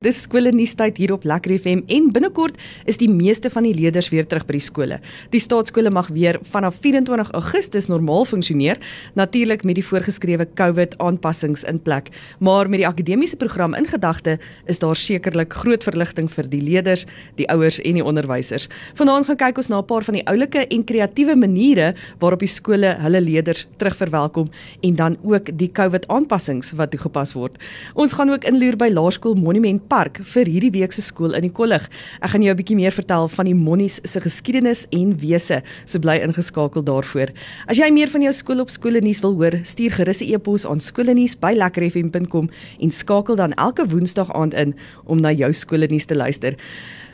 Dis skole nuustyd hier op Lekker FM en binnekort is die meeste van die leerders weer terug by die skole. Die staatskole mag weer vanaf 24 Augustus normaal funksioneer, natuurlik met die voorgeskrewe COVID aanpassings in plek. Maar met die akademiese program in gedagte, is daar sekerlik groot verligting vir die leerders, die ouers en die onderwysers. Vanaand gaan kyk ons na 'n paar van die oulike en kreatiewe maniere waarop die skole hulle leerders terugverwelkom en dan ook die COVID aanpassings wat toegepas word. Ons gaan ook inloer by Laerskool Monument park vir hierdie week se skool in die kollig. Ek gaan jou 'n bietjie meer vertel van die Monnies se geskiedenis en wese. So bly ingeskakel daarvoor. As jy meer van jou skool op skole nuus wil hoor, stuur gerus 'n e-pos aan skoolnuus@lekkerfm.com en skakel dan elke woensdag aand in om na jou skole nuus te luister.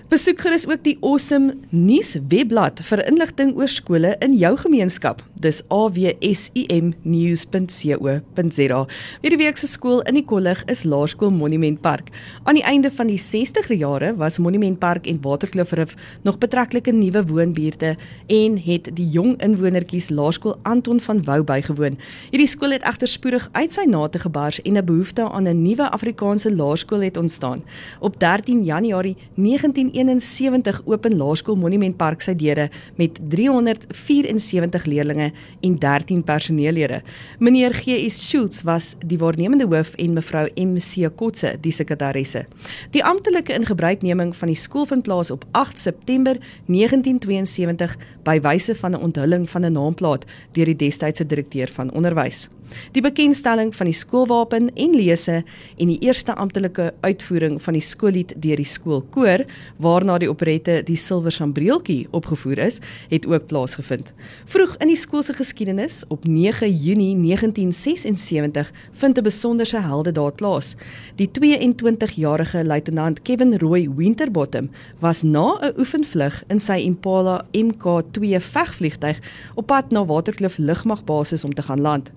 Besoek gerus ook die Awesome nuus webblad vir inligting oor skole in jou gemeenskap. Dis awsumnews.co.za. Hierdie week se skool in die kollig is Laerskool Monument Park. Aan die einde van die 60er jare was Monument Park en Waterkloofrif nog betreklike nuwe woonbuurte en het die jong inwonertjies Laerskool Anton van Wouw bygewoon. Hierdie skool het egter spoedig uit sy nate gebars en 'n behoefte aan 'n nuwe Afrikaanse laerskool het ontstaan. Op 13 Januarie 19 1971 open Laerskool Monument Park sy deure met 374 leerders en 13 personeellede. Meneer G.S. Schultz was die waarnemende hoof en mevrou M.C. Kotse die sekretaresse. Die amptelike ingebruikneming van die skool vind plaas op 8 September 1972 by wyse van 'n onthulling van 'n naamplaat deur die destydse direkteur van onderwys. Die bekendstelling van die skoolwapen en lese en die eerste amptelike uitvoering van die skoollied deur die skoolkoor waarna die operette Die Silwer Sambreeltjie opgevoer is, het ook plaasgevind. Vroeg in die skool se geskiedenis op 9 Junie 1976 vind 'n besonderse heldedaad plaas. Die 22-jarige luitenant Kevin Roy Winterbottom was na 'n oefenvlug in sy Impala Mk2 vegvliegtuig op pad na Waterkloof Lugmagbasis om te gaan land.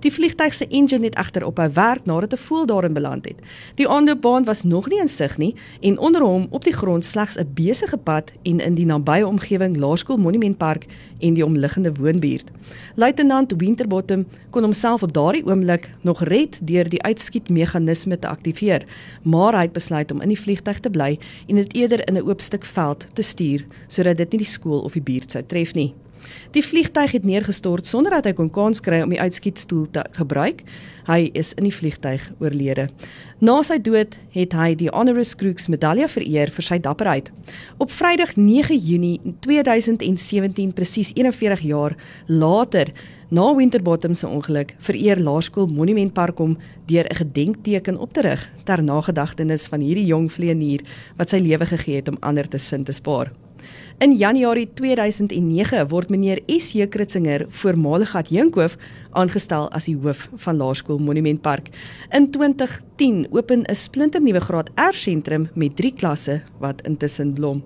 Die vliegtyg se engine het egter op 'n werk nadat 'n voël daarin beland het. Die aanloopbaan was nog nie in sig nie en onder hom op die grond slegs 'n besige pad en in die nabye omgewing Laerskool Monument Park en die omliggende woonbuurt. Luitenant Winterbottom kon homself op daardie oomblik nog red deur die uitskietmeganisme te aktiveer, maar hy het besluit om in die vliegtyg te bly en dit eerder in 'n oop stuk veld te stuur sodat dit nie die skool of die buurt sou tref nie. Die vliegtyg het neergestort sonder dat hy kon kans kry om die uitskietstoel te gebruik. Hy is in die vliegtyg oorlede. Na sy dood het hy die Honoris Crux medalje vereer vir sy dapperheid. Op Vrydag 9 Junie 2017 presies 41 jaar later Na Winterbottom se ongeluk vereer Laerskool Monument Park hom deur 'n gedenkteken op te rig ter nagedagtenis van hierdie jong vleenier wat sy lewe gegee het om ander te sin te spaar. In Januarie 2009 word meneer S.J. Kritzinger, voormalige adjunkhoof, aangestel as die hoof van Laerskool Monument Park. In 2010 open 'n splinternuwe graad R sentrum met 3 klasse wat intussen blom.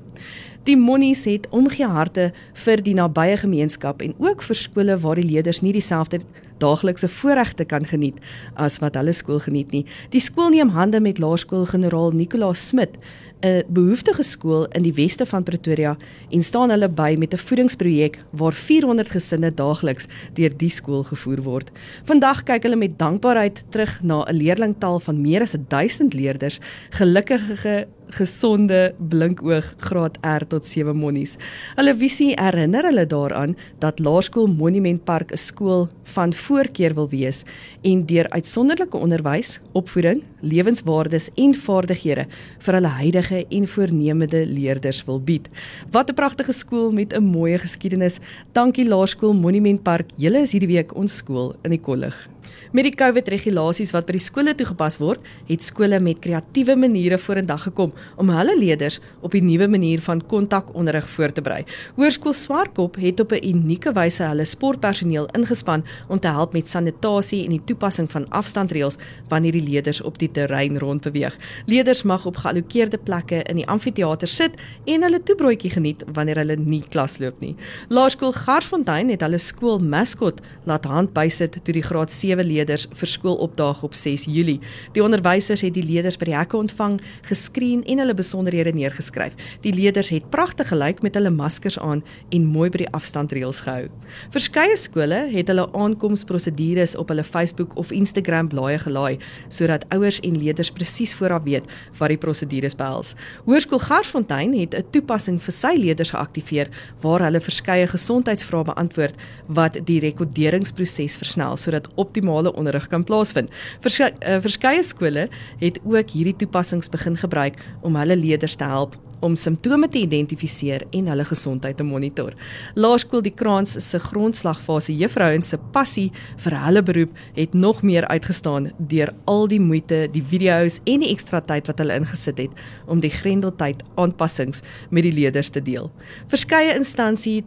Die Monnies het omgee harte vir die nabye gemeenskap en ook vir skole waar die leerders nie dieselfde daaglikse voorregte kan geniet as wat hulle skool geniet nie. Die skool neem hande met Laerskool Generaal Nicolaas Smit 'n behoeftige skool in die weste van Pretoria en staan hulle by met 'n voedingsprojek waar 400 gesinne daagliks deur die skool gevoer word. Vandag kyk hulle met dankbaarheid terug na 'n leerlingtaal van meer as 1000 leerders, gelukkige gesonde blinkoog graad R tot 7 monnies. Hulle visie herinner hulle daaraan dat Laerskool Monument Park 'n skool van voorkeur wil wees en deur uitsonderlike onderwys, opvoeding, lewenswaardes en vaardighede vir hulle huidige en voornemende leerders wil bied. Wat 'n pragtige skool met 'n mooi geskiedenis. Dankie Laerskool Monument Park. Julle is hierdie week ons skool in die kollig. Met die COVID-regulasies wat by die skole toegepas word, het skole met kreatiewe maniere vorendag gekom om hulle leerders op die nuwe manier van kontakonderrig voor te berei. Hoërskool Swartkop het op 'n unieke wyse hulle sportpersoneel ingespan om te help met sanitasie en die toepassing van afstandreëls wanneer die leerders op die terrein rondbeweeg. Leerders mag op geallokeerde plekke in die amfitheater sit en hulle toebroodjie geniet wanneer hulle nie klasloop nie. Laerskool Garsfontein het hulle skool maskot laat handbysit toe die graad 7 leerders vir skoolopdaag op 6 Julie. Die onderwysers het die leerders by die hekke ontvang, geskreen en hulle besonderhede neergeskryf. Die leerders het pragtig gelyk met hulle maskers aan en mooi by die afstandreëls gehou. Verskeie skole het hulle aankomsprosedures op hulle Facebook of Instagram blaaie gelaai sodat ouers en leerders presies vooraf weet wat die prosedures behels. Hoërskool Garsfontein het 'n toepassing vir sy leerders geaktiveer waar hulle verskeie gesondheidsvrae beantwoord wat die rekoderingsproses versnel sodat optimale onderrig kan plaasvind. Verskeie, uh, verskeie skole het ook hierdie toepassings begin gebruik om hulle leerders te help om simptome te identifiseer en hulle gesondheid te monitor. Laerskool Die Kraans se grondslagfase juffrouens se passie vir hulle beroep het nog meer uitgestaan deur al die moeite, die video's en die ekstra tyd wat hulle ingesit het om die grendeltyd aanpassings met die leerders te deel. Verskeie instansies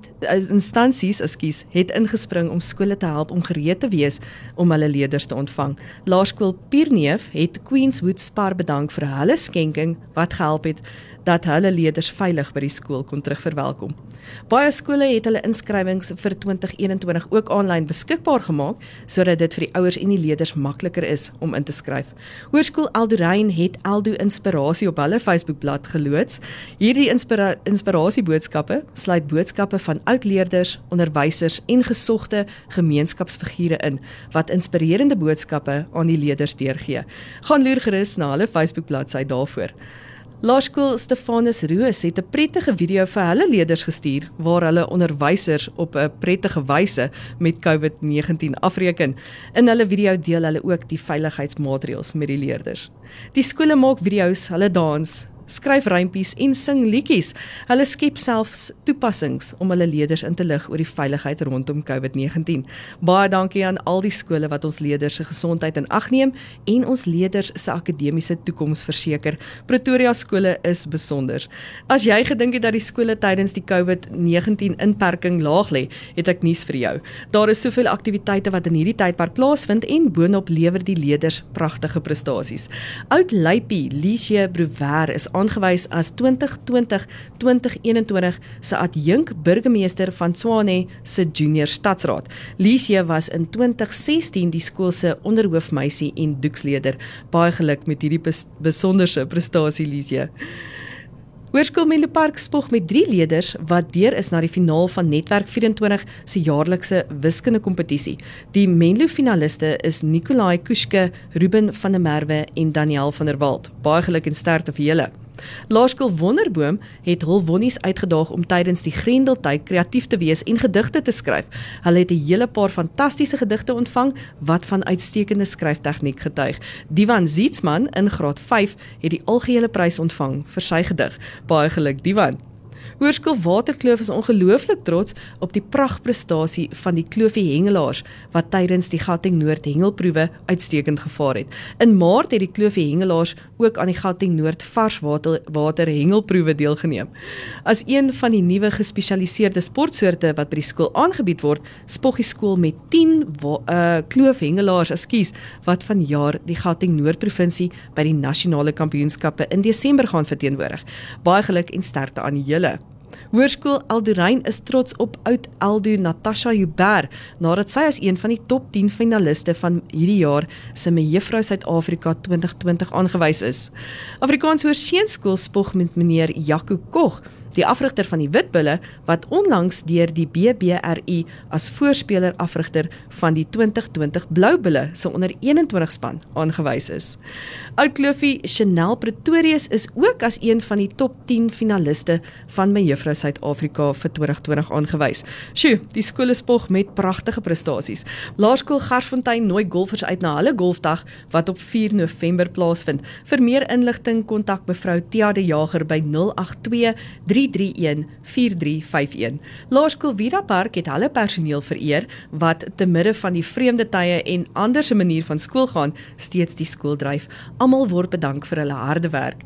instansies, ekskuus, het ingespring om skole te help om gereed te wees om hulle leerders te ontvang. Laerskool Pierneef het Queenswood Spar bedank vir hulle skenking wat gehelp het dat hulle leerders veilig by die skool kon terugverwelkom. Baie skole het hulle inskrywings vir 2021 ook aanlyn beskikbaar gemaak sodat dit vir die ouers en die leerders makliker is om in te skryf. Hoërskool Eldorein het Eldo Inspirasie op hulle Facebookblad geloods. Hierdie inspira inspirasieboodskappe sluit boodskappe van oudleerders, onderwysers en gesogte gemeenskapsfigure in wat inspirerende boodskappe aan die leerders deurgee. Gaan loer gerus na hulle Facebookbladsy daarvoor. Laerskool Stefanus Roos het 'n prettige video vir hulle leerders gestuur waar hulle onderwysers op 'n prettige wyse met COVID-19 afreken. In hulle video deel hulle ook die veiligheidsmaatreëls met die leerders. Die skole maak video's, hulle dans, skryf rympies en sing liedjies. Hulle skep selfs toepassings om hulle leerders in te lig oor die veiligheid rondom COVID-19. Baie dankie aan al die skole wat ons leerders se gesondheid in ag neem en ons leerders se akademiese toekoms verseker. Pretoria skole is besonder. As jy gedink het dat die skole tydens die COVID-19 inperking laag lê, het ek nuus vir jou. Daar is soveel aktiwiteite wat in hierdie tydperk plaasvind en boonop lewer die leerders pragtige prestasies. Oud Luipie Lisie Brouwer is aangewys as 2020-2021 se adjunk burgemeester van Tshwane se junior stadsraad. Lisie was in 2016 die skool se onderhoofmeisie en doeksleder. Baie geluk met hierdie besonderse prestasie Lisie. Hoërskool Menlo Park spog met 3 leerders wat deur is na die finaal van Netwerk 24 se jaarlikse wiskunde kompetisie. Die Menlo finaliste is Nikolai Kuske, Ruben van der Merwe en Daniel van der Walt. Baie geluk en sterkte vir julle. Laerskool Wonderboom het hul wonnies uitgedaag om tydens die Grendeltyd kreatief te wees en gedigte te skryf. Hulle het 'n hele paar fantastiese gedigte ontvang wat van uitstekende skryftegniek getuig. Divan Zietsman in graad 5 het die algehele prys ontvang vir sy gedig. Baie geluk Divan. Hoërskool Waterkloof is ongelooflik trots op die pragtprestasie van die Kloofie hengelaars wat tydens die Gauteng Noord hengelproewe uitstekend gevaar het. In Maart het die Kloofie hengelaars ook aan die Gauteng Noord varswater water hengelproewe deelgeneem. As een van die nuwe gespesialiseerde sportsoorte wat by die skool aangebied word, spog die skool met 10 uh eh, kloofhengelaars, ekskuus, wat vanjaar die Gauteng Noord provinsie by die nasionale kampioenskappe in Desember gaan verteenwoordig. Baie geluk en sterkte aan julle. Hoërskool Eldorein is trots op oud Eldo Natasha Huber nadat sy as een van die top 10 finaliste van hierdie jaar se Mevrou Suid-Afrika 2020 aangewys is. Afrikaans Hoërseunskool spog met meneer Jaco Kog die afrigter van die Witbulle wat onlangs deur die BBRU as voorspeler afrigter van die 2020 Bloubulle se onder 21 span aangewys is. Oudkloofie Chanel Pretorius is ook as een van die top 10 finaliste van my Juffrou Suid-Afrika vir 2020 aangewys. Sjoe, die skool spog met pragtige prestasies. Laerskool Garsfontein nooi golfers uit na hulle golfdag wat op 4 November plaasvind. Vir meer inligting kontak mevrou Tia de Jager by 082 3314351. Laerskool Vida Park het hulle personeel vereer wat te midde van die vreemde tye en ander se manier van skool gaan steeds die skool dryf. Almal word bedank vir hulle harde werk.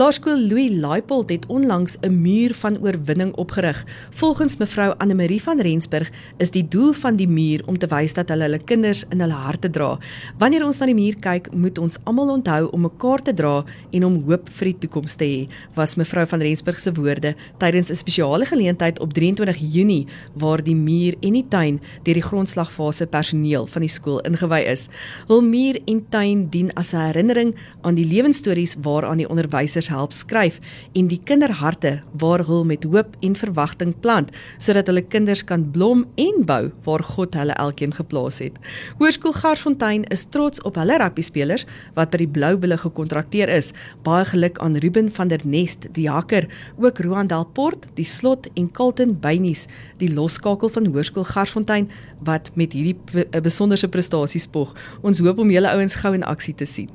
Laerskool Louis Laipold het onlangs 'n muur van oorwinning opgerig. Volgens mevrou Anne Marie van Rensburg is die doel van die muur om te wys dat hulle hulle kinders in hulle harte dra. Wanneer ons na die muur kyk, moet ons almal onthou om mekaar te dra en om hoop vir die toekoms te hê, was mevrou van Rensburg se woorde tydens 'n spesiale geleentheid op 23 Junie waar die muur en die tuin deur die grondslagfase personeel van die skool ingewy is. Hul muur en tuin dien as 'n herinnering aan die lewensstories waaraan die onderwysers help skryf en die kinderharte waar hul met hoop en verwagting plant sodat hulle kinders kan blom en bou waar God hulle elkeen geplaas het. Hoërskool Garsfontein is trots op hulle rugby spelers wat by die Blou Bulle gekontrakteer is. Baie geluk aan Ruben van der Nest, die hakker, ook Roan Delport, die slot en Kalten Beynies, die loskakel van Hoërskool Garsfontein wat met hierdie besonderse prestasie spog. Ons hoop om julle ouens gou in aksie te sien.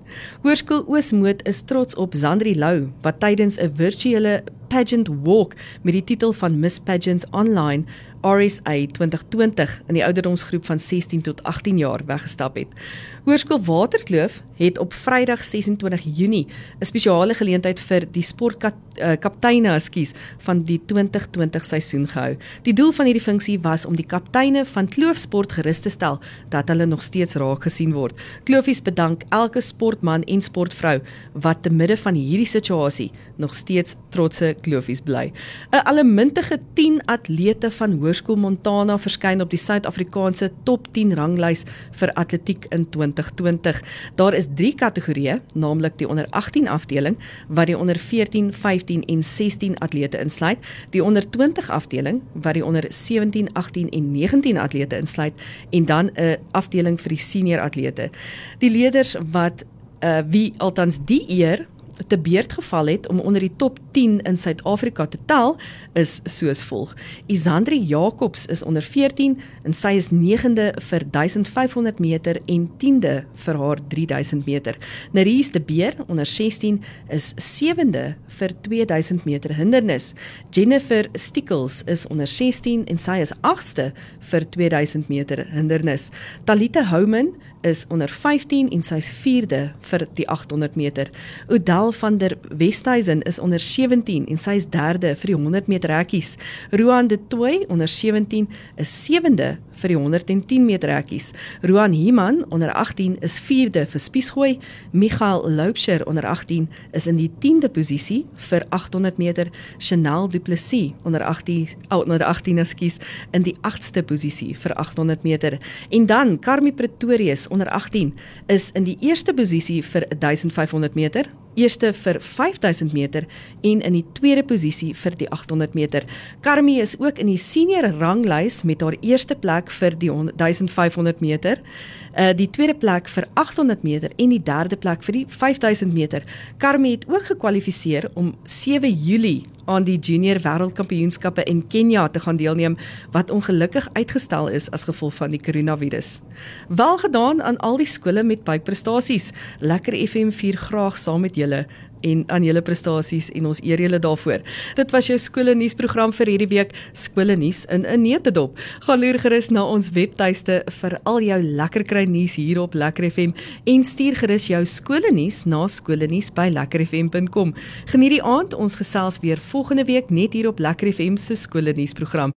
Hoërskool Oosmoed is trots op Zandri Lou wat tydens 'n virtuele pageant walk met die titel van Miss Pageants Online RSA 2020 in die ouderdomsgroep van 16 tot 18 jaar weggestap het. Hoërskool Waterkloof het op Vrydag 26 Junie 'n spesiale geleentheid vir die sportkapteine, uh, ekskuus, van die 2020 seisoen gehou. Die doel van hierdie funksie was om die kapteine van Kloofsport gerus te stel dat hulle nog steeds raak gesien word. Kloofies bedank elke sportman en sportvrou wat te midde van hierdie situasie nog steeds trotse Kloofies bly. 'n Allemintige 10 atlete van Hoërskool Montana verskyn op die Suid-Afrikaanse top 10 ranglys vir atletiek in 2020. Daar is 3 kategorieë, naamlik die onder 18 afdeling wat die onder 14, 15 en 16 atlete insluit, die onder 20 afdeling wat die onder 17, 18 en 19 atlete insluit en dan 'n afdeling vir die senior atlete. Die leerders wat uh wie althans die eer te beurt geval het om onder die top 10 in Suid-Afrika te tel, is soos volg. Isandri Jacobs is onder 14 en sy is 9de vir 1500 meter en 10de vir haar 3000 meter. Neries de Beer onder 16 is 7de vir 2000 meter hindernis. Jennifer Stickles is onder 16 en sy is 8ste vir 2000 meter hindernis. Talita Houman is onder 15 en sy's 4de vir die 800 meter. Odel van der Westhuizen is onder 17 en sy's 3de vir die 100 meter hekkies. Roan de Tooi onder 17 is 7de vir die 110 meter hekkies. Roan Himan onder 18 is 4de vir spiesgooi. Michael Loubser onder 18 is in die 10de posisie vir 800 meter. Chanel Du Plessis onder 18 onder 18 ekskuus in die 8ste posisie vir 800 meter. En dan Carmi Pretorius onder 18 is in die eerste posisie vir 1500 meter eerste vir 5000 meter en in die tweede posisie vir die 800 meter. Carmi is ook in die senior ranglys met haar eerste plek vir die 1500 meter, uh die tweede plek vir 800 meter en die derde plek vir die 5000 meter. Carmi het ook gekwalifiseer om 7 Julie aan die junior wêreldkampioenskappe in Kenja te gaan deelneem wat ongelukkig uitgestel is as gevolg van die koronavirus. Wel gedaan aan al die skole met buikprestasies. Lekker FM vier graag saam met julle en aan julle prestasies en ons eer julle daarvoor. Dit was jou skole nuusprogram vir hierdie week, skole nuus in 'n neutedop. Gaan loer gerus na ons webtuiste vir al jou lekker kry nuus hier op Lekker FM en stuur gerus jou skole nuus na skolenuus@lekkerfm.com. Geniet die aand, ons gesels weer volgende week net hier op Lekker FM se skole nuusprogram.